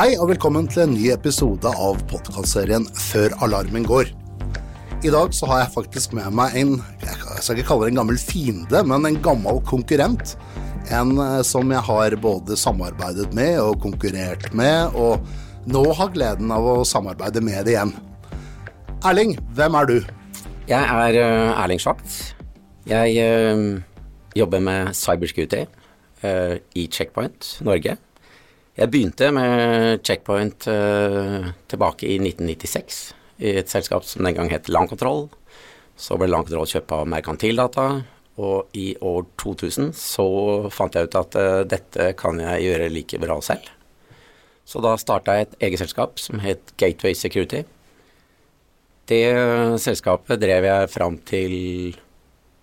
Hei og velkommen til en ny episode av podkastserien Før alarmen går. I dag så har jeg faktisk med meg en jeg skal ikke kalle det en gammel fiende, men en gammel konkurrent. En eh, som jeg har både samarbeidet med og konkurrert med, og nå har gleden av å samarbeide med det igjen. Erling, hvem er du? Jeg er uh, Erling Schwacht. Jeg uh, jobber med cyberscooter i Checkpoint Norge. Jeg begynte med Checkpoint uh, tilbake i 1996 i et selskap som den gang het Landkontroll. Så ble Landkontroll kjøpt av Merkantildata, og i år 2000 så fant jeg ut at uh, dette kan jeg gjøre like bra selv. Så da starta jeg et eget selskap som het Gateway Security. Det selskapet drev jeg fram til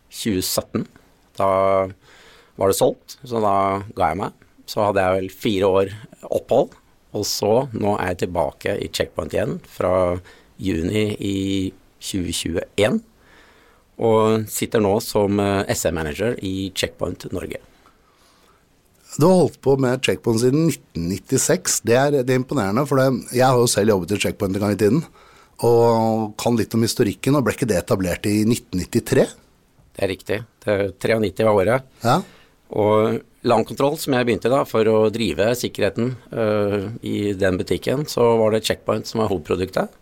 2017. Da var det solgt, så da ga jeg meg. Så hadde jeg vel fire år opphold, og så nå er jeg tilbake i Checkpoint igjen fra juni i 2021. Og sitter nå som eh, SM-manager i Checkpoint Norge. Du har holdt på med Checkpoint siden 1996. Det er, det er imponerende, for det, jeg har jo selv jobbet i Checkpoint en gang i tiden. Og kan litt om historikken, og ble ikke det etablert i 1993? Det er riktig. Det er 93 var året. Ja. Og Landkontroll, som jeg begynte da, for å drive sikkerheten uh, i den butikken, så var det Checkpoint som var hovedproduktet.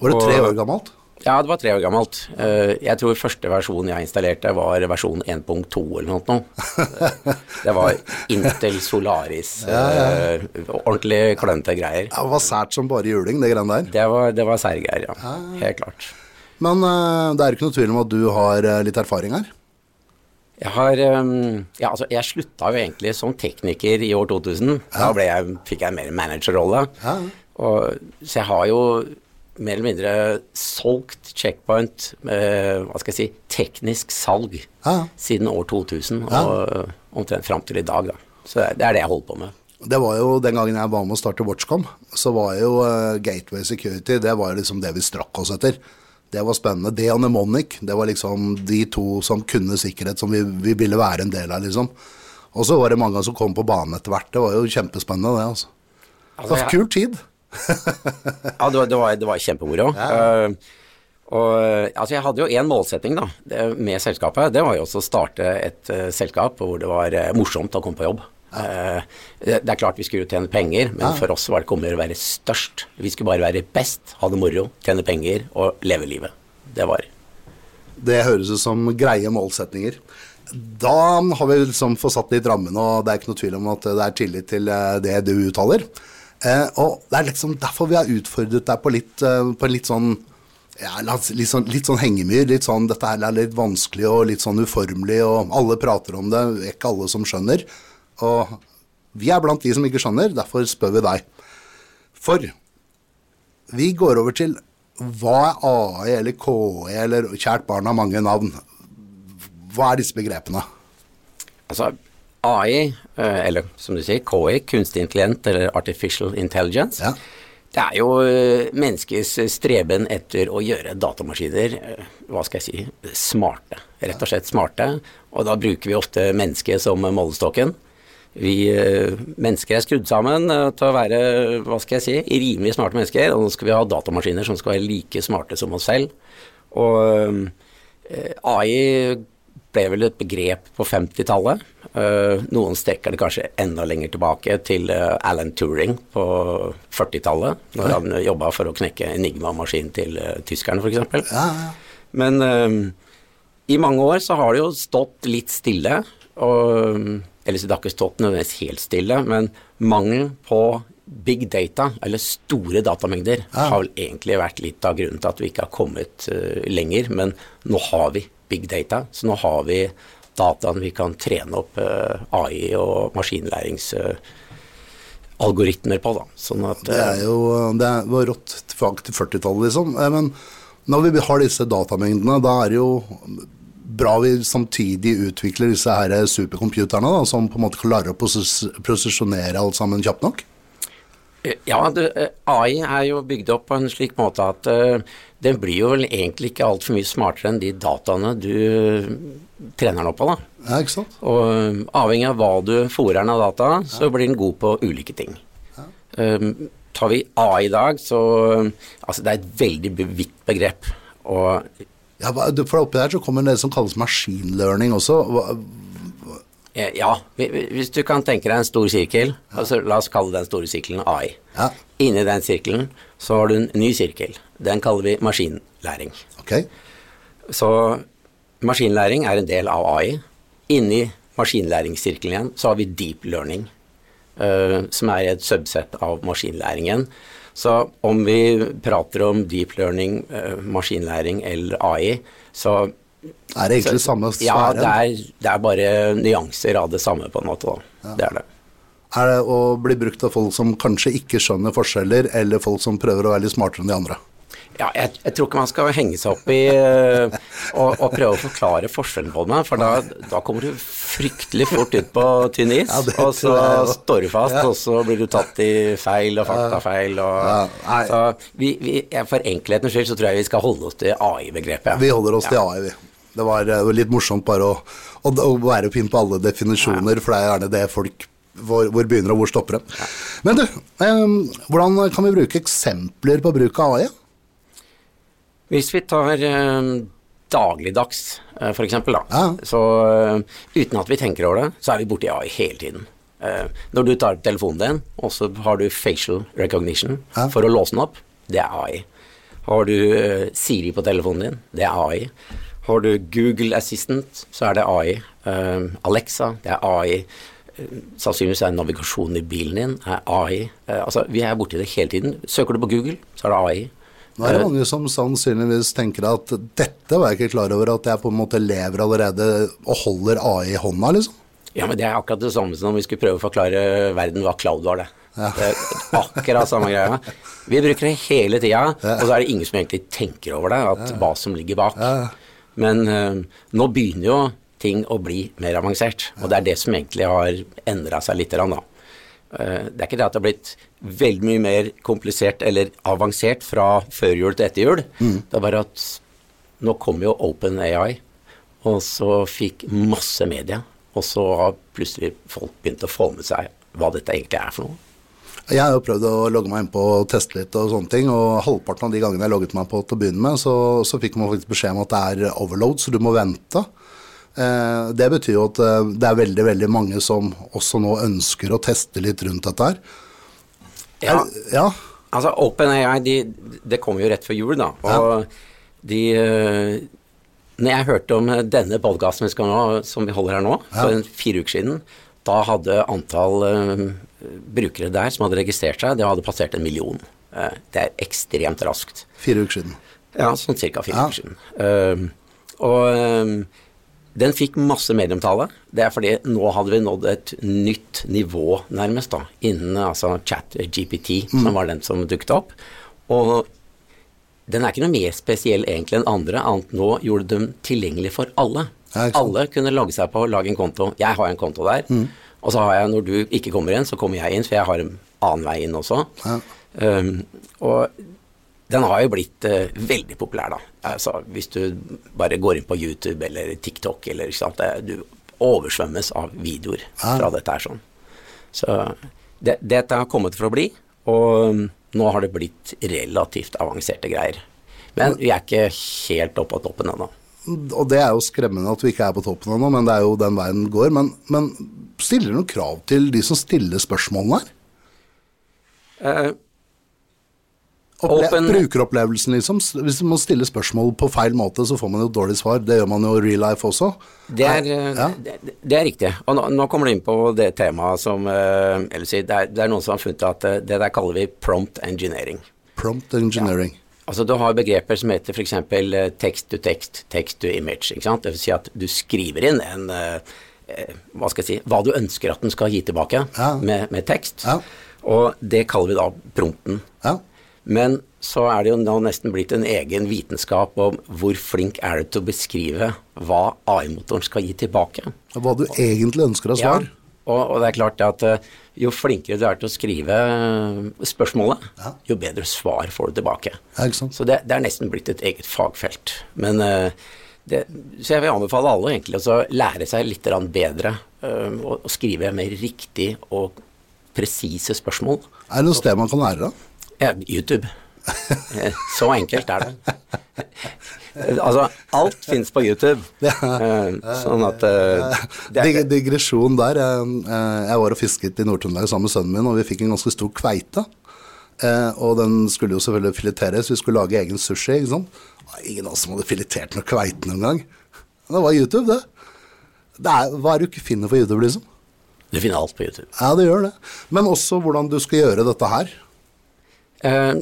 Var det tre år gammelt? Ja, det var tre år gammelt. Uh, jeg tror første versjon jeg installerte var versjon 1.2 eller noe. Det var Intel Solaris. uh, ordentlig klønete greier. Ja, det var sært som bare juling, det greiene der. Det var, det var særgreier, ja. Helt klart. Men det er ikke noe tvil om at du har litt erfaring her. Jeg har um, Ja, altså, jeg slutta jo egentlig som tekniker i år 2000. Da ble jeg, fikk jeg mer managerrolle. Ja. Så jeg har jo mer eller mindre solgt checkpoint med, hva skal jeg si, teknisk salg Ja. siden år 2000 og omtrent fram til i dag, da. Så det er det jeg holder på med. Det var jo Den gangen jeg var med å starte Watchcom, så var jo eh, Gateway Security det var jo liksom det vi strakk oss etter. Det var spennende. Det og Nemonic, det var liksom de to som kunne sikkerhet, som vi, vi ville være en del av, liksom. Og så var det mange som kom på banen etter hvert. Det var jo kjempespennende, det, altså. Det Altså, var jeg- kul tid. Ja, det var, det var, det var kjempemoro. Eh, og altså, jeg hadde jo én målsetting da, det, med selskapet. Det var jo også å starte et uh, selskap hvor det var uh, morsomt å komme på jobb. Eh, det, er klart vi skulle tjene penger, men for oss var det ikke om å være størst. Vi skulle bare være best, ha det moro, tjene penger og leve livet. Det var Det høres ut som greie målsetninger. Da har vi liksom fått satt litt rammen, og det er ikke noe tvil om at det er tillit til eh, det du uttaler. Eh, og det er liksom derfor vi har utfordret deg på litt, på litt sånn ja, litt sånn, litt sånn hengemyr. Litt sånn, dette her er litt vanskelig og litt sånn uformelig, og alle prater om det. Ikke alle som skjønner. Og vi er blant de som ikke skjønner, derfor spør vi deg. For vi går over til hva er AI eller KE eller kjært barn har mange navn. Hva er disse begrepene? Altså, AI, eh, eller som du sier, KI, kunstig intelligent eller artificial intelligence, Ja. det er jo eh, menneskets streben etter å gjøre datamaskiner, eh, hva skal jeg si, smarte. Rett og slett smarte. Og da bruker vi ofte mennesket som målestokken. Vi eh, mennesker er skrudd sammen eh, til å være, hva skal jeg si, rimelig smarte mennesker, og nå skal vi ha datamaskiner som skal være like smarte som oss selv. Og eh, AI ble vel et begrep på 50-tallet. Eh, noen strekker det kanskje enda lenger tilbake til Alan Turing på 40-tallet, når han jobba for å knekke Enigma-maskinen til tyskerne, f.eks. Ja, ja. Men i mange år så har det jo stått litt stille, og Eller så det har ikke stått nødvendigvis helt stille, men mangelen på big data, eller store datamengder, har vel egentlig vært litt av grunnen til at vi ikke har kommet uh, lenger. Men nå har vi big data, så nå har vi dataen vi kan trene opp uh, AI og maskinlæringsalgoritmer på, da. Sånn at Det er jo det var rått tilbake til 40-tallet, liksom. Eh, Men når vi har disse datamengdene, da er det jo bra vi samtidig utvikler disse her supercomputerne, da, som på en måte klarer å prosesjonere alt sammen kjapt nok. Ja, det, eh, AI er jo bygd opp på en slik måte at uh, den blir jo vel egentlig ikke altfor mye smartere enn de dataene du eh, trener den opp på. da. Ja, ikke sant? Og eh, avhengig av hva du fòrer den av data, så blir den god på ulike ting. Um, tar vi AI i dag, så Altså, det er et veldig vidt begrep. Og Ja, for oppi der så kommer det som kalles machine learning også. Eh, ja, hvi- hvi- hvis du kan tenke deg en stor sirkel, altså la oss kalle den store sirkelen AI. Ja, Inni den sirkelen så har du en ny sirkel. Den kaller vi maskinlæring. ok. Så maskinlæring er en del av AI. Inni maskinlæringssirkelen igjen så har vi deep learning, uh, som er et subsett av maskinlæringen. Så om vi prater om deep learning, eh, maskinlæring eller AI, så Er det egentlig samme sfære? Ja, det er, det er bare nyanser av det samme, på en måte. Da. Det er det. Er det å bli brukt av folk som kanskje ikke skjønner forskjeller, eller folk som prøver å være litt smartere enn de andre? Ja, jeg, jeg tror ikke man skal henge seg opp i eh, og, og prøve å forklare forskjellen på dem, for da, da kommer du fryktelig fort ut på tynn is, Ja, og så står du fast, Ja. og så blir du tatt i feil og faktafeil. Og, Ja, så vi, vi, for enkelhetens skyld så tror jeg vi skal holde oss til AI-begrepet. Vi holder oss til AI, vi. Det var eh, litt morsomt bare å, å, å være pinn på alle definisjoner, for det er gjerne det folk hvor, hvor begynner og hvor stopper det. Men du, um, hvordan kan vi bruke eksempler på bruk av AI? Hvis vi tar eh, dagligdags, eh, eksempel, da, Ja. så eh, uten at vi tenker over det, så er vi borti AI hele tiden. Eh, når du tar telefonen din, og så har du facial recognition Ja. for å låse den opp, det er AI. Har du Siri på telefonen din, det er AI. Har du Google Assistant, så er det AI. Alexa, det er AI. Sannsynligvis er navigasjonen i bilen din er AI. Altså, vi er borti det hele tiden. Søker du på Google, så er det AI. Nå er det mange som sannsynligvis tenker at dette var jeg ikke klar over, at jeg på en måte lever allerede og holder AI i hånda, liksom. Ja, men det er akkurat det samme som om vi skulle prøve å forklare verden hva cloud var, det. Det er akkurat samme greia. Vi bruker det hele tida, og så er det ingen som egentlig tenker over det, at hva som ligger bak. Men eh, nå begynner jo ting å bli mer avansert, og det er det som egentlig har endra seg litt. Da. Eh, det er ikke det at det har blitt veldig mye mer komplisert eller avansert fra førjul til etterjul. Det er bare at nå kom jo OpenAI, og så fikk masse media. Og så har plutselig folk begynt å få med seg hva dette egentlig er for noe. Jeg har jo prøvd å logge meg inn på og teste litt og sånne ting, og halvparten av de gangene jeg logget meg på til å begynne med, så, så fikk man faktisk beskjed om at det er overload, så du må vente. Eh, det betyr jo at eh, det er veldig, veldig mange som også nå ønsker å teste litt rundt dette her. Ja, ja. altså OpenAI, de, det kom jo rett før jul, da. Og de eh, Når jeg hørte om denne podkasten nå, som vi holder her nå, for fire uker siden, da hadde antall brukere der som hadde registrert seg, det hadde passert en million. Det er ekstremt raskt. Fire uker siden. Ja, sånn ca. fire Ja. uker siden. Og den fikk masse medieomtale. Det er fordi nå hadde vi nådd et nytt nivå, nærmest, da, innen altså chat GPT, Mm. som var den som dukket opp. Og den er ikke noe mer spesiell egentlig enn andre, annet nå gjorde dem tilgjengelig for alle. Alle kunne logge seg på og lage en konto. Jeg har en konto der. Mm. Og så har jeg, når du ikke kommer inn, så kommer jeg inn, for jeg har en annen vei inn også. Ja. Um, og den har jo blitt eh, veldig populær, da. Altså, hvis du bare går inn på YouTube eller TikTok eller ikke sant, det, du oversvømmes av videoer Ja. fra dette her sånn. Så det, dette har kommet for å bli, og um, nå har det blitt relativt avanserte greier. Men vi er ikke helt oppe på toppen ennå. Og det er jo skremmende at vi ikke er på toppen ennå, men det er jo den veien det går. Men, men stiller du noen krav til de som stiller spørsmålene her? Eh, Open- Brukeropplevelsen, liksom. Hvis man stiller spørsmål på feil måte, så får man jo dårlig svar. Det gjør man jo i real life også. Det er, eh, Ja. det, det er riktig. Og nå, nå kommer du inn på det temaet som eh, si, det, er, det er noen som har funnet at eh, det der kaller vi prompt engineering. Prompt engineering. Altså Du har begreper som heter f.eks. tekst to tekst, tekst to image. ikke sant? Det vil si at du skriver inn en eh, eh, hva skal jeg si, hva du ønsker at den skal gi tilbake Ja. med, med tekst. Ja. Og det kaller vi da prompten. Ja. Men så er det jo nå nesten blitt en egen vitenskap om hvor flink er du til å beskrive hva AI-motoren skal gi tilbake. Hva du egentlig ønsker av svar. og, og det er klart at eh, jo flinkere du er til å skrive eh, spørsmålet, Ja. jo bedre svar får du tilbake. Ja? Så det, det er nesten blitt et eget fagfelt. Men eh, det, Så jeg vil anbefale alle egentlig å lære seg litt bedre å og, og skrive mer riktig og presise spørsmål. Er det noe sted man kan lære det? Ja, YouTube. Så enkelt er det. Altså, alt fins på YouTube. Eh, Sånn at eh, det er, digresjon der. Jeg, eh, var og fisket i Nord-Trøndelag sammen med sønnen min, og vi fikk en ganske stor kveite. Og den skulle jo selvfølgelig fileteres, vi skulle lage egen sushi. ikke sant? Ingen av oss som hadde filetert noe kveite noen gang. Det var YouTube, det. det er, hva er det du ikke finner på YouTube, liksom? du finner alt på YouTube. Ja, det gjør det. Men også hvordan du skal gjøre dette her. Eh,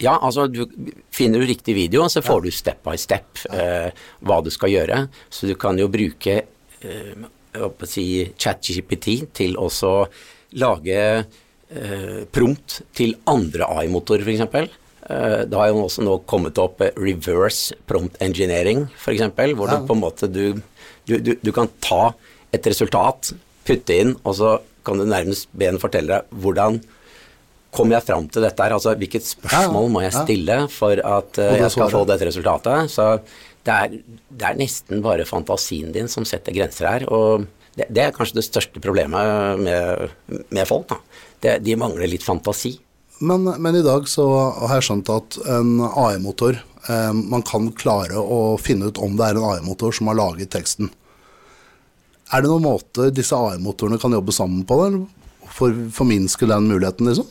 ja, altså du finner du riktig video, så får du step by step uh, hva du skal gjøre. Så du kan jo bruke uh, si ChatGPT til også lage uh, prompt til andre AI-motorer, f.eks. Uh, det har jo også nå kommet opp reverse prompt engineering, f.eks., hvor du på en måte du, du, du, du kan ta et resultat, putte inn, og så kan du nærmest be en fortelle deg hvordan Kommer jeg fram til dette her? Altså, hvilket spørsmål må jeg stille for at uh, jeg skal få dette resultatet? Så det er, det er nesten bare fantasien din som setter grenser her. Og det, det er kanskje det største problemet med, med folk. Det, de mangler litt fantasi. Men, men i dag så har jeg skjønt at en AI-motor eh, Man kan klare å finne ut om det er en AI-motor som har laget teksten. Er det noen måte disse AI-motorene kan jobbe sammen på, eller for forminske den muligheten, liksom?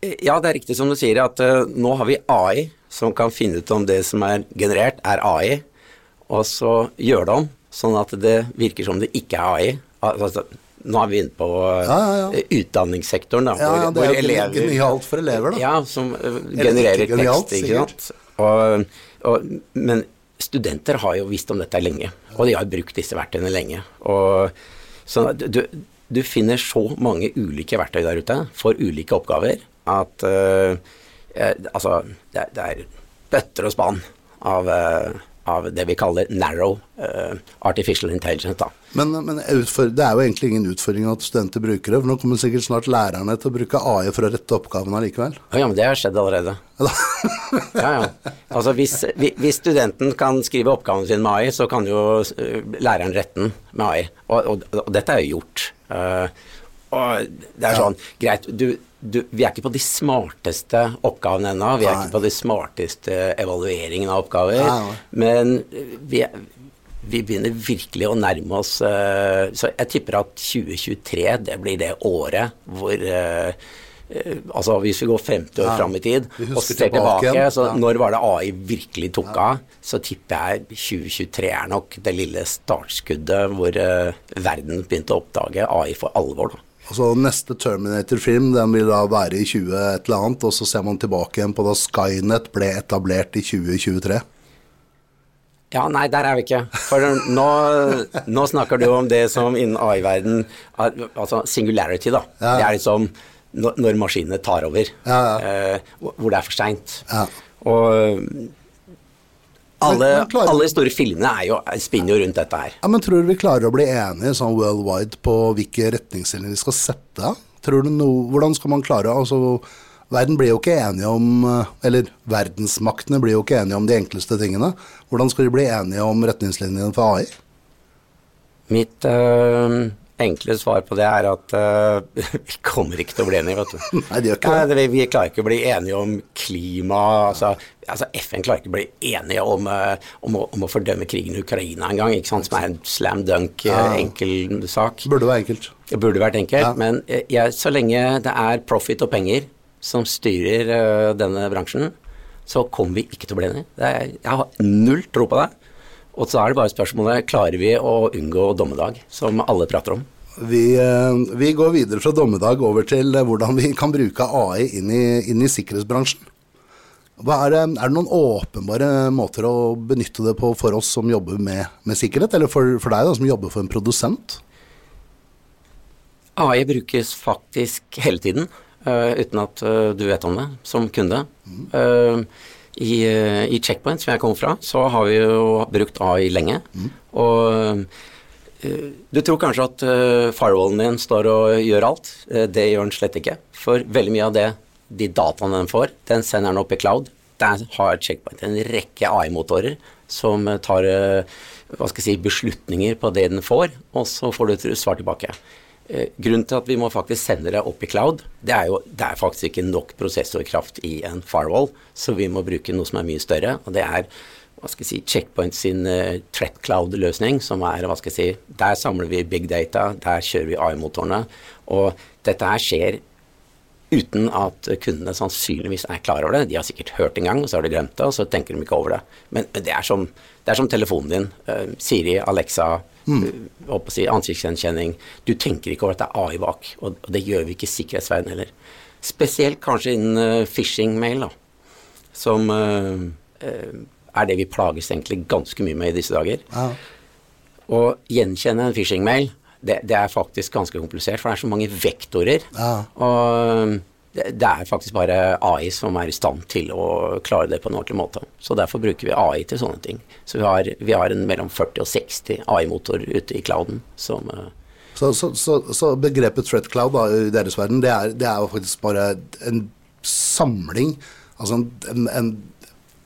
Ja, det er riktig som du sier, at uh, nå har vi AI som kan finne ut om det som er generert, er AI, og så gjøre det om, sånn at det virker som det ikke er AI. Altså, nå er vi inne på eh, Ja, ja, ja. utdanningssektoren, da, Ja, ja, det er hvor jo elever genialt for elever, da. Ja, som eh, genererer genialt, tekst, ikke sant. Og, og, men studenter har jo visst om dette lenge, og de har brukt disse verktøyene lenge. Og, så du, du finner så mange ulike verktøy der ute for ulike oppgaver at eh, eh, Altså, det, det er bøtter og spann av, eh, av det vi kaller narrow eh, artificial intelligence. da. Men, men det er jo egentlig ingen utfordring at studenter bruker det, for nå kommer sikkert snart lærerne til å bruke AI for å rette oppgavene likevel. Ja, men det har skjedd allerede. ja, ja. Altså hvis, hvis studenten kan skrive oppgaven sin med AI, så kan jo læreren rette den med AI. Og, og, og dette er jo gjort. Og det er sånn, greit, du, du, vi er ikke på de smarteste oppgavene ennå. Vi er Nei. ikke på de smarteste evalueringen av oppgaver. Nei. Men eh, vi, vi begynner virkelig å nærme oss eh, Så jeg tipper at 2023 det blir det året hvor eh, Altså hvis vi går 50 år Ja, fram i tid og ser tilbake tilbake, så Ja. når var det AI virkelig tok av, så tipper jeg 2023 er nok det lille startskuddet hvor uh, verden begynte å oppdage AI for alvor. da. Altså Neste Terminator-film den vil da være i 20 et eller annet, og så ser man tilbake igjen på da Skynet ble etablert i 2023. Ja, nei, der er vi ikke. For nå, nå snakker du om det som innen AI-verden Altså singularity, da. Ja. Det er liksom når, maskinene tar over. Ja, ja. hvor hvor det er for seint. Ja. Og alle, Men- men klarer- alle store filmene jo, spinner jo rundt dette her. Ja, men Tror du vi klarer å bli enige sånn worldwide på hvilke retningslinjer vi skal sette? Tror du no, Hvordan skal man klare altså, Verden blir jo ikke enige om eh, Eller verdensmaktene blir jo ikke enige om de enkleste tingene. Hvordan skal de bli enige om retningslinjene for AI? Mitt øh, enkle svar på det er at uh, vi kommer ikke til å bli enige, vet du. Nei, det gjør ikke det. Nei, Vi, klarer ikke å bli enige om klima. Altså, altså FN klarer ikke å bli enige om, uh, om, å, om å fordømme krigen i Ukraina engang, som er en slam dunk, Ja. enkel sak. Burde være enkelt. Det burde vært enkelt, Ja. men jeg, så lenge det er profit og penger som styrer denne bransjen, så kommer vi ikke til å bli enige. Det er, jeg har null tro på det. Og så er det bare spørsmålet klarer vi å unngå dommedag, som alle prater om. Vi, eh, vi går videre fra dommedag over til eh, hvordan vi kan bruke AI inn i, inn i sikkerhetsbransjen. Er, det, er det noen åpenbare måter å benytte det på for oss som jobber med, med sikkerhet, eller for, for deg da, som jobber for en produsent? AI brukes faktisk hele tiden, uh, uten at uh, du vet om det, som kunde. Eh, i, eh, I Checkpoint, som jeg kommer fra, så har vi jo brukt AI lenge. Og eh, du tror kanskje at uh, firewallen din står og gjør alt. Eh, det gjør den slett ikke. For veldig mye av det, de dataene den får, den sender den opp i cloud. Der har Checkpoint en rekke AI-motorer som eh, tar eh, hva skal jeg si, beslutninger på det den får, og så får du et svar tilbake. Eh, grunnen til at vi må faktisk sende det opp i cloud, det er jo det er faktisk ikke nok prosessorkraft i en firewall, så vi må bruke noe som er mye større. Og det er hva skal jeg si, Checkpoint sin uh, Threat Cloud-løsning, som er hva skal jeg si, Der samler vi big data, der kjører vi AI-motorene. Og dette her skjer uten at kundene sannsynligvis er klar over det. De har sikkert hørt en gang, og så har de glemt det, og så tenker de ikke over det. Men, det, er som, det, er som, telefonen din. Uh, Siri, Alexa, mm. uh, si, ansiktsgjenkjenning. Du tenker ikke over at det er AI bak, og, og det gjør vi ikke i sikkerhetsverden heller. Spesielt kanskje innen uh, phishing-mail, da, som er det vi plages egentlig ganske mye med i disse dager. Ja. Å gjenkjenne en phishing-mail det, det, er faktisk ganske komplisert, for det er så mange vektorer. Ja. Og det, er faktisk bare AI som er i stand til å klare det på en ordentlig måte. Så derfor bruker vi AI til sånne ting. Så vi har, vi har en mellom 40 og 60 AI-motorer ute i clouden som uh, så, så, så, så, begrepet threat cloud da, i deres verden, det er, det er jo faktisk bare en samling, altså en, en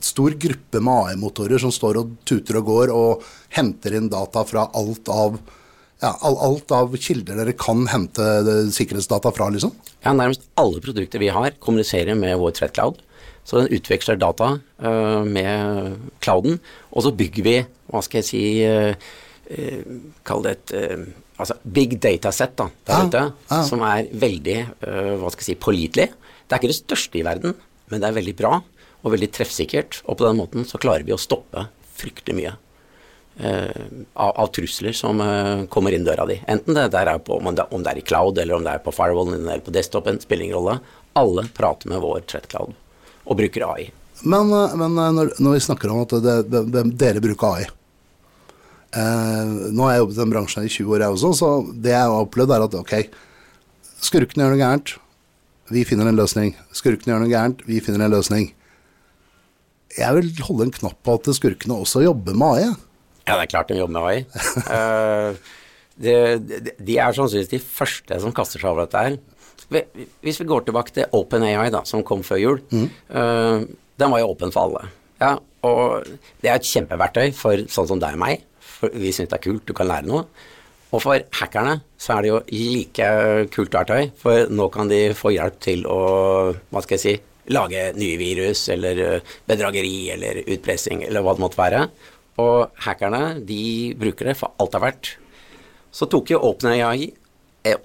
stor gruppe med AI-motorer som står og tuter og går og henter inn data fra alt av ja, alt av kilder dere kan hente sikkerhetsdata fra, liksom? Ja, nærmest alle produkter vi har, kommuniserer med vår Threat Cloud. Så den utveksler data uh, med clouden, og så bygger vi, hva skal jeg si, uh, uh, kall det et altså big data set, da, ja, ute, ja. som er veldig hva skal jeg si, pålitelig. Det er ikke det største i verden, men det er veldig bra og veldig treffsikkert. Og på den måten så klarer vi å stoppe fryktelig mye. Uh, av, av, trusler som uh, kommer inn døra di. Enten det, er på, om, det, er i cloud, eller om det er på firewallen eller på desktopen, spiller ingen rolle. Alle prater med vår Threat Cloud og bruker AI. Men, uh, men når, når, vi snakker om at det, det, dere bruker AI Nå har jeg jobbet i den bransjen i 20 år, jeg også, så det jeg har opplevd, er at ok, skurkene gjør noe gærent, vi finner en løsning. Skurkene gjør noe gærent, vi finner en løsning. Jeg vil holde en knapp på at skurkene også jobber med AI. Ja, det er klart de jobber med AI. uh, de, de, er sannsynligvis de første som kaster seg over dette her. Hvis vi går tilbake til OpenAI, da, som kom før jul. Mm. Uh, den var jo åpen for alle. Ja, og det er et kjempeverktøy for sånn som deg og meg. For vi syns det er kult, du kan lære noe. Og for hackerne så er det jo like kult verktøy, for nå kan de få hjelp til å, hva skal jeg si, lage nye virus eller eh, bedrageri eller utpressing eller hva det måtte være. Og hackerne de bruker det for alt det er verdt. Så tok jo OpenAI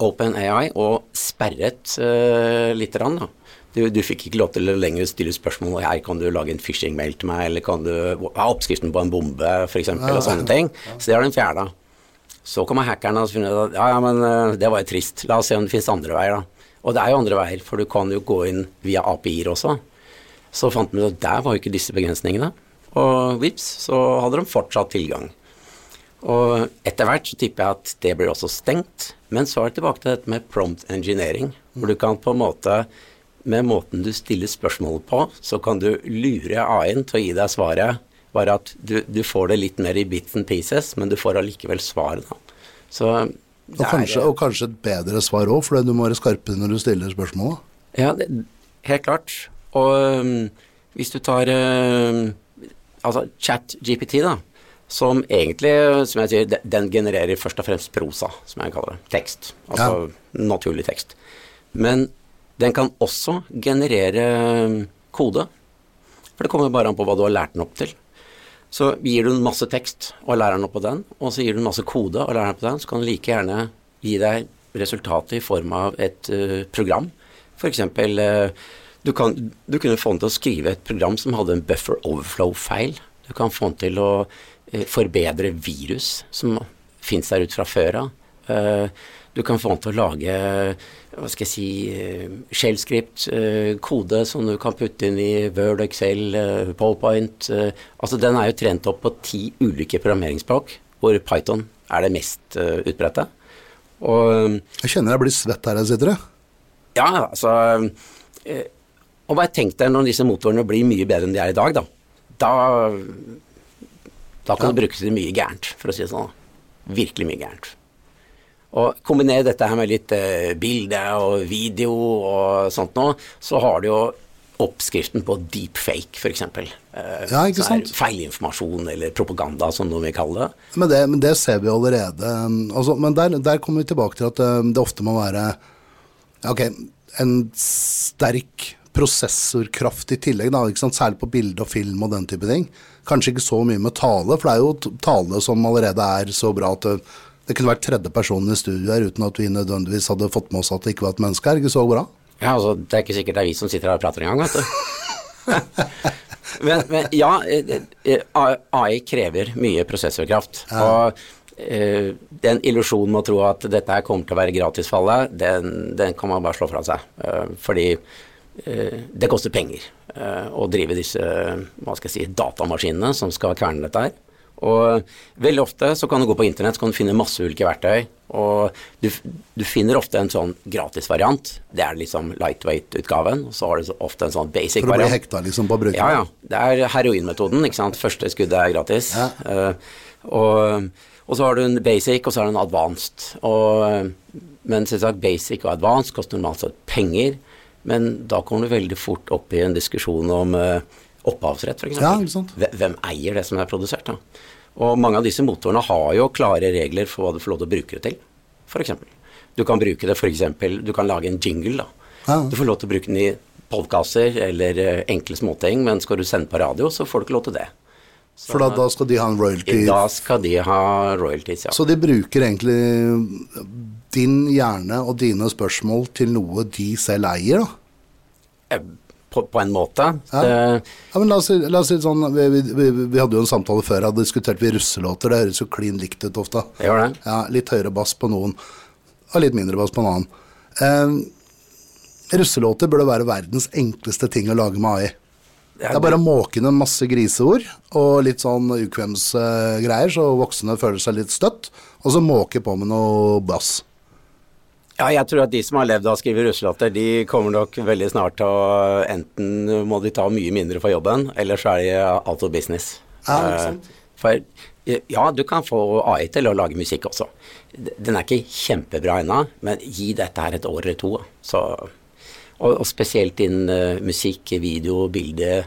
Open AI og sperret uh, litt. Rann. Du, du, fikk ikke lov til å lenger stille spørsmål her kan du lage en phishing-mail til meg, eller kan du ha oppskriften på en bombe, f.eks., ja, og sånne ting. Så det har den fjerna. Så kommer hackerne og finner ut at ja, ja, men uh, det var jo trist. La oss se om det finnes andre veier, da. Og det er jo andre veier, for du kan jo gå inn via API-er også. Så fant vi ut at der var jo ikke disse begrensningene. Og vips, så hadde de fortsatt tilgang. Og etter hvert så tipper jeg at det blir også stengt. Men så er det tilbake til dette med prompt engineering, hvor du kan på en måte med måten du stiller spørsmålet på, så kan du lure AI-en til å gi deg svaret. Bare at du, du, får det litt mer i bits and pieces, men du får allikevel svaret, da. Så og kanskje, og kanskje, et bedre svar òg, for du må være skarpere når du stiller spørsmålet. Ja, det, helt klart. Og um, hvis du tar um, altså chat-GPT, da, som egentlig, som jeg sier, den genererer først og fremst prosa, som jeg kaller det. Tekst. Altså ja. naturlig tekst. Men den kan også generere um, kode. For det kommer bare an på hva du har lært den opp til. Så gir du den masse tekst og lærer den opp på den, og så gir du den masse kode og lærer den opp på den, så kan den like gjerne gi deg resultatet i form av et uh, program. F.eks. Uh, du, kan, du kunne få den til å skrive et program som hadde en buffer overflow-feil. Du kan få den til å uh, forbedre virus som fins der ute fra før av. Uh, du kan få den til å lage hva skal jeg si, uh, shellscript, kode som du kan putte inn i Word, Excel, PowerPoint. altså den er jo trent opp på ti ulike programmeringsspråk, hvor Python er det mest utbredte. Og, jeg kjenner jeg blir svett her jeg sitter. Ja, altså og bare tenk deg når disse motorene blir mye bedre enn de er i dag, da. Da, da kan ja. du bruke det mye gærent, for å si det sånn. Virkelig mye gærent. Og kombiner dette her med litt eh, bilde og video og sånt nå, så har du jo oppskriften på deepfake, f.eks. Eh, Ja, ikke sant? Feilinformasjon eller propaganda, som noen vil kalle det. Men det, men det ser vi allerede. Altså, men der, der kommer vi tilbake til at eh, det ofte må være ok, en sterk prosessorkraft i tillegg, da, særlig på bilde og film og den type ting. Kanskje ikke så mye med tale, for det er jo tale som allerede er så bra at det, det kunne vært tredje personen i studio her uten at vi nødvendigvis hadde fått med oss at det ikke var et menneske. her. ikke så bra? Ja, altså, Det er ikke sikkert det er vi som sitter her og prater engang, vet du. men, men ja, eh, eh, AI krever mye prosessorkraft. Og eh, den illusjonen med å tro at dette her kommer til å være gratis for alle, den, den kan man bare slå fra seg. Eh, fordi eh, det koster penger eh, å drive disse hva skal jeg si, datamaskinene som skal kverne dette her. Og veldig ofte så kan du gå på internett så kan du finne masse ulike verktøy. Og du, du finner ofte en sånn gratisvariant. Det er liksom lightweight-utgaven. Og så har du ofte en sånn basic variant. For å bli hekta liksom på bruken. Ja, ja. Det er heroinmetoden, ikke sant. Første skuddet er gratis. Ja. Uh, og, og så har du en basic, og så har du en advanced. Og, eh, men selvsagt, basic og advanced koster normalt sett penger. Men da kommer du veldig fort opp i en diskusjon om eh, opphavsrett, f.eks. Ja. Hvem eier det som er produsert? da? Og mange av disse motorene har jo klare regler for hva du får lov til å bruke det til, f.eks. Du kan bruke det f.eks. Du kan lage en jingle, da. Ja. Du får lov til å bruke den i podkaster eller eh, enkle småting, men skal du sende på radio, så får du ikke lov til det. For da, da skal de ha en royalty. Da skal de ha royalties, ja. Så de bruker egentlig din hjerne og dine spørsmål til noe de selv eier, da? Eh, På, på en måte. Ja. Det, Ja, men la oss, la oss si det sånn, vi, vi, vi, vi hadde jo en samtale før, da diskuterte vi russelåter. Det høres jo klin likt ut ofte. Ja, litt høyere bass på noen, og litt mindre bass på en annen. Eh, russelåter burde være verdens enkleste ting å lage med AI. Det er bare å måke inn masse griseord og litt sånn ukvemsgreier, så voksne føler seg litt støtt, og så måke på med noe bass. Ja, jeg tror at de som har levd av å skrive russelåter, de kommer nok veldig snart til å Enten må de ta mye mindre for jobben, eller så er de out of business. Ja, ikke sant. Eh, For eh, ja, du kan få AI til å lage musikk også. Den er ikke kjempebra ennå, men gi dette her et år eller to. Så, og, og spesielt innen eh, musikk, video, bilde.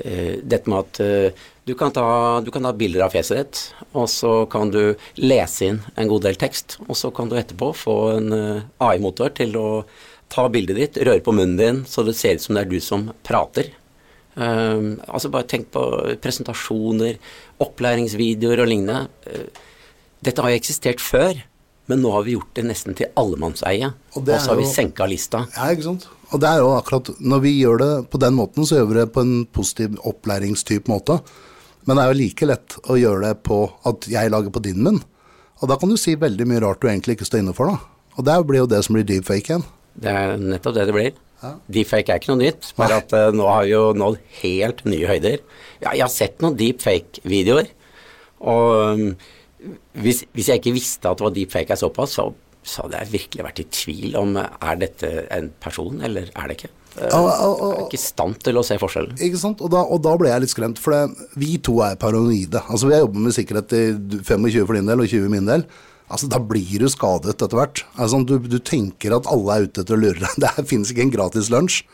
eh, dette med at eh, du, kan ta, du kan ta bilder av fjeset ditt, og så kan du lese inn en god del tekst. Og så kan du etterpå få en eh, AI-motor til å ta bildet ditt, røre på munnen din, så det ser ut som det er du som prater. Um, altså bare tenk på presentasjoner, opplæringsvideoer og lignende. Uh, dette har jo eksistert før, men nå har vi gjort det nesten til allemannseie. Og Og så har vi jo- senka lista. Ja, ikke sant? Og det er jo akkurat, når vi gjør det på den måten, så gjør vi det på en positiv opplæringstype måte. Men det er jo like lett å gjøre det på at jeg lager på din munn. Og da kan du si veldig mye rart du egentlig ikke står inne for, da. Og det blir jo det som blir deepfake igjen. Det er nettopp det det blir. Deepfake er ikke noe nytt, bare at uh, nå har vi jo nådd helt nye høyder. Ja, jeg har sett noen deepfake-videoer, og um, hvis, hvis jeg ikke visste at det var deepfake er såpass, så, så hadde jeg virkelig vært i tvil om er dette en person, eller er det ikke. Og- jeg er ikke i stand til å se forskjellen. Ikke sant? Og da, og da ble jeg litt skremt, for det, vi to er paranoide. Altså Vi har jobbet med sikkerhet i 25 for din del og 20 min del. Altså Da blir du skadet etter hvert. Altså du, du tenker at alle er ute etter å lure deg. Det finnes ikke en gratis lunsj.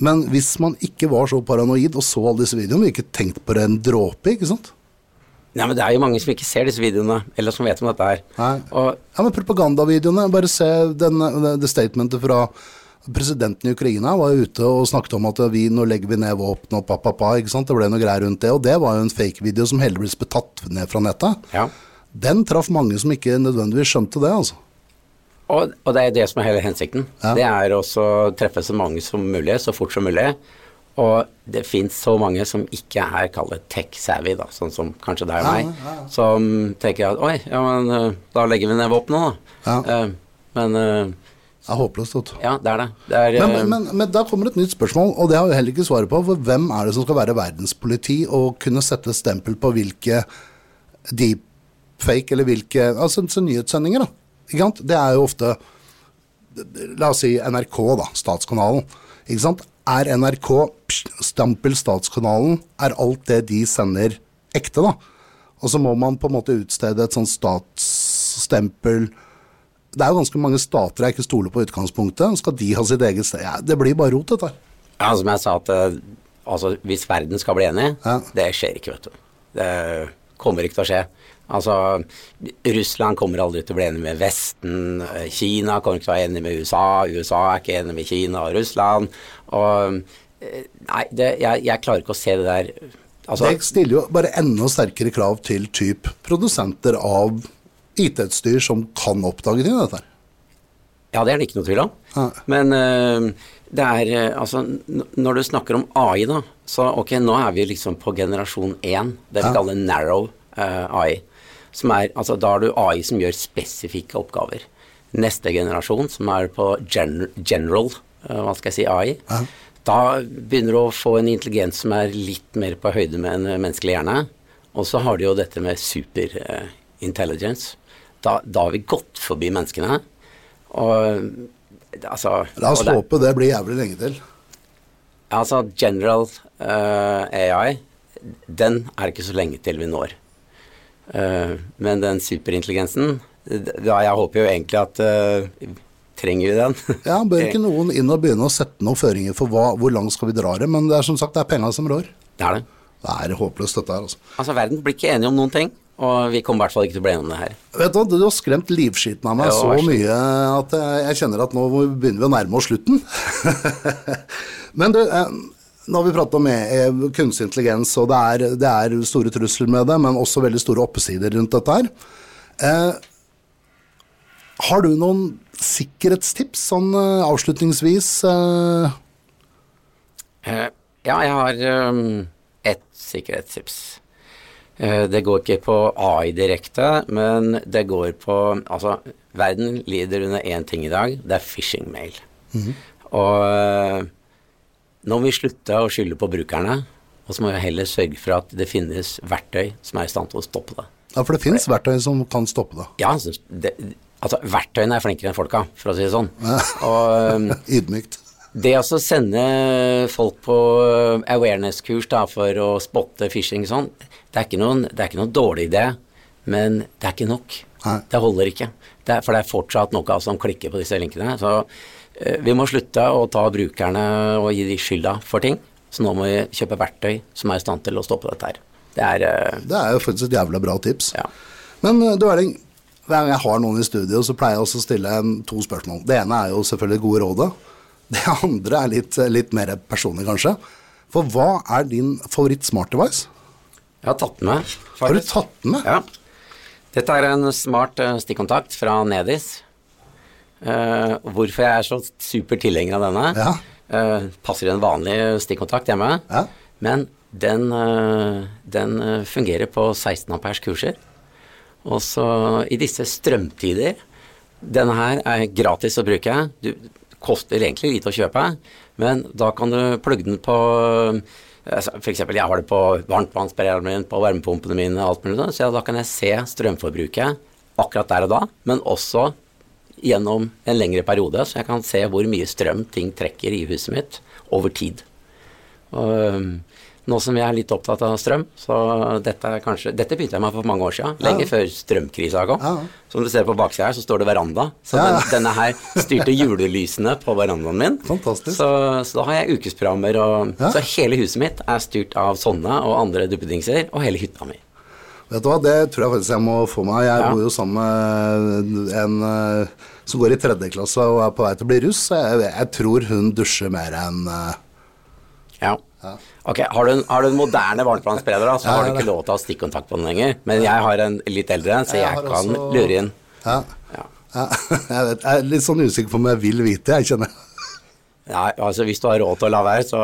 Men hvis man ikke var så paranoid og så alle disse videoene, ikke tenkt på det en dråpe, ikke sant? Nei, men det er jo mange som ikke ser disse videoene, eller som vet om dette her. Nei. Og Ja, men propagandavideoene, bare se den, det statementet fra presidenten i Ukraina var jo ute og snakket om at vi, nå legger vi ned våpen og sant. Det ble noe greier rundt det, og det var jo en fake-video som heldigvis ble tatt ned fra nettet. ja. Den traff mange som ikke nødvendigvis skjønte det, altså. Og, og det er det som er hele hensikten. Ja. Det er også å treffe så mange som mulig, så fort som mulig. Og det fins så mange som ikke er kallet tech-savvy, da, sånn som kanskje deg og meg, ja, ja. som tenker at oi, ja, men øh, da legger vi ned våpenet, da. Ja. Eh, men øh, Det er håpløst, vet ja, det er det. Det er Men, men, men, men da kommer et nytt spørsmål, og det har vi heller ikke svaret på. For hvem er det som skal være verdenspoliti og kunne sette stempel på hvilke deepfake eller hvilke Altså så nyhetssendinger, da. Ikke sant? Det er jo ofte La oss si NRK, da. Statskanalen. Ikke sant? Er NRK stampel Statskanalen, er alt det de sender, ekte, da? Og så må man på en måte utstede et sånn statsstempel Det er jo ganske mange stater jeg ikke stoler på i utgangspunktet. Skal de ha sitt eget sted? Ja, det blir bare rot, dette. Ja, som jeg sa, at eh, altså, hvis verden skal bli enig, Ja. det skjer ikke, vet du. Det kommer ikke til å skje. Altså, Russland kommer aldri til å bli enig med Vesten. eh, Kina kommer ikke til å være enig med USA. USA er ikke enig med Kina og Russland. Og eh, Nei, det, jeg, jeg klarer ikke å se det der Altså, Det stiller jo bare enda sterkere krav til typ produsenter av IT-utstyr som kan oppdage ting, dette her. Ja, det er det ikke noe tvil om. Ja. Men uh, det er uh, Altså, når du snakker om AI, da, så ok, nå er vi liksom på generasjon én, det vi Ja. kaller narrow uh, AI. Som er, altså Da har du AI som gjør spesifikke oppgaver. Neste generasjon, som er på gen general, uh, hva skal jeg si, AI, Ja. da begynner du å få en intelligens som er litt mer på høyde med en eh, menneskelig hjerne. Og så har du jo dette med super uh, intelligence. Da, da har vi gått forbi menneskene. Og altså La oss håpe det blir jævlig lenge til. Altså, general uh, AI, den er det ikke så lenge til vi når. Uh, men den superintelligensen, da jeg håper jo egentlig at uh, Trenger vi den? Ja, Bør ikke noen inn og begynne å sette noen føringer for hva, hvor langt skal vi dra det? Men det er som sagt det er penga som rår. Det er det. Det er håpløst, dette her. altså. Altså, verden blir ikke enige om noen ting, og vi kommer i hvert fall ikke til å bli enige om det her. Vet Du du har skremt livskiten av meg jo, så mye at jeg, kjenner at nå begynner vi å nærme oss slutten. Men du, eh, nå har vi pratet om eh, kunstig intelligens, og det er, det er store trusler med det, men også veldig store oppsider rundt dette her. Eh, har du noen sikkerhetstips sånn eh, avslutningsvis? Eh, Eh, ja, jeg har um, ett sikkerhetstips. Eh, det går ikke på AI direkte, men det går på Altså, verden lider under én ting i dag, det er phishing-mail. Og eh, nå må vi slutte å skylde på brukerne, og så må vi heller sørge for at det finnes verktøy som er i stand til å stoppe det. ja, for det finnes verktøy som kan stoppe det. Ja, altså, det, altså verktøyene er flinkere enn folka, for å si det sånn. Og um, Ydmykt. Det å sende folk på awareness-kurs for å spotte phishing sånn, det er, ikke noen, det er ikke noen dårlig idé, men det er ikke nok. Nei. Det holder ikke. Det er, for det er fortsatt noe som klikker på disse linkene. Så eh, vi må slutte å ta brukerne og gi de skylda for ting. Så nå må vi kjøpe verktøy som er i stand til å stoppe dette her. Det er eh, Det er jo faktisk et jævla bra tips. Ja. Men eh, du Erling, hver gang jeg har noen i studio, så pleier jeg også å stille en, to spørsmål. Det ene er jo selvfølgelig gode rådet. Det andre er litt, litt mer personlig, kanskje. For hva er din favoritt-smart device? Jeg har tatt den med. Har du tatt den med? Ja. Dette er en smart eh, stikkontakt fra Nedis. Uh, hvorfor jeg er så super tilhenger av denne Ja. Uh, Passer i en vanlig stikkontakt hjemme. Ja. Men den, uh, den fungerer på 16 ampers kurser. Og så i disse strømtider Denne her er gratis å bruke. Du koster egentlig lite å kjøpe, men da kan du plugge den på F.eks. For eksempel, jeg har det på varmtvannsberederen min, på varmepumpene mine, alt mulig sånn, så da kan jeg se strømforbruket akkurat der og da, men også gjennom en lengre periode, så jeg kan se hvor mye strøm ting trekker i huset mitt over tid. Og øhm, nå som jeg er litt opptatt av strøm, så dette er kanskje Dette begynte jeg med for mange år siden, lenge før strømkrisa kom. Ja. Som du ser på baksida her, så står det veranda. Så Ja. den, denne her styrte julelysene på verandaen min. Fantastisk. Så, så da har jeg ukesprogrammer, og Ja. så hele huset mitt er styrt av sånne og andre duppedingser, og hele hytta mi. Vet du hva, det tror jeg faktisk jeg må få meg. Jeg Ja. bor jo sammen med en eh, som går i tredje klasse og er på vei til å bli russ. Jeg, jeg tror hun dusjer mer enn eh, Ja. Ok, har du en, har du en moderne varmtvannsbereder, da, så Ja, har du ikke lov til å ha stikkontakt på den lenger. Men jeg har en litt eldre en, så Jeg jeg, kan også- lure inn. ja. Ja. Ja, jeg, vet, jeg er litt sånn usikker på om jeg vil vite, jeg kjenner. Nei, altså Hvis du har råd til å la være, så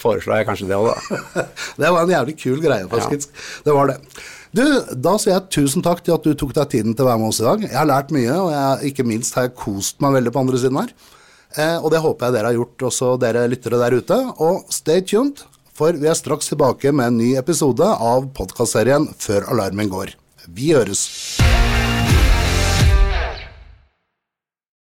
foreslår jeg kanskje det òg, da. Det var en jævlig kul greie, faktisk. Det var det. Du, da sier jeg tusen takk til at du tok deg tiden til å være med oss i dag. Jeg har lært mye, og jeg, ikke minst har jeg kost meg veldig på andre siden her. Eh, og det håper jeg dere har gjort, også dere lyttere der ute. Og stay tuned, for vi er straks tilbake med en ny episode av podkastserien Før alarmen går. Vi høres.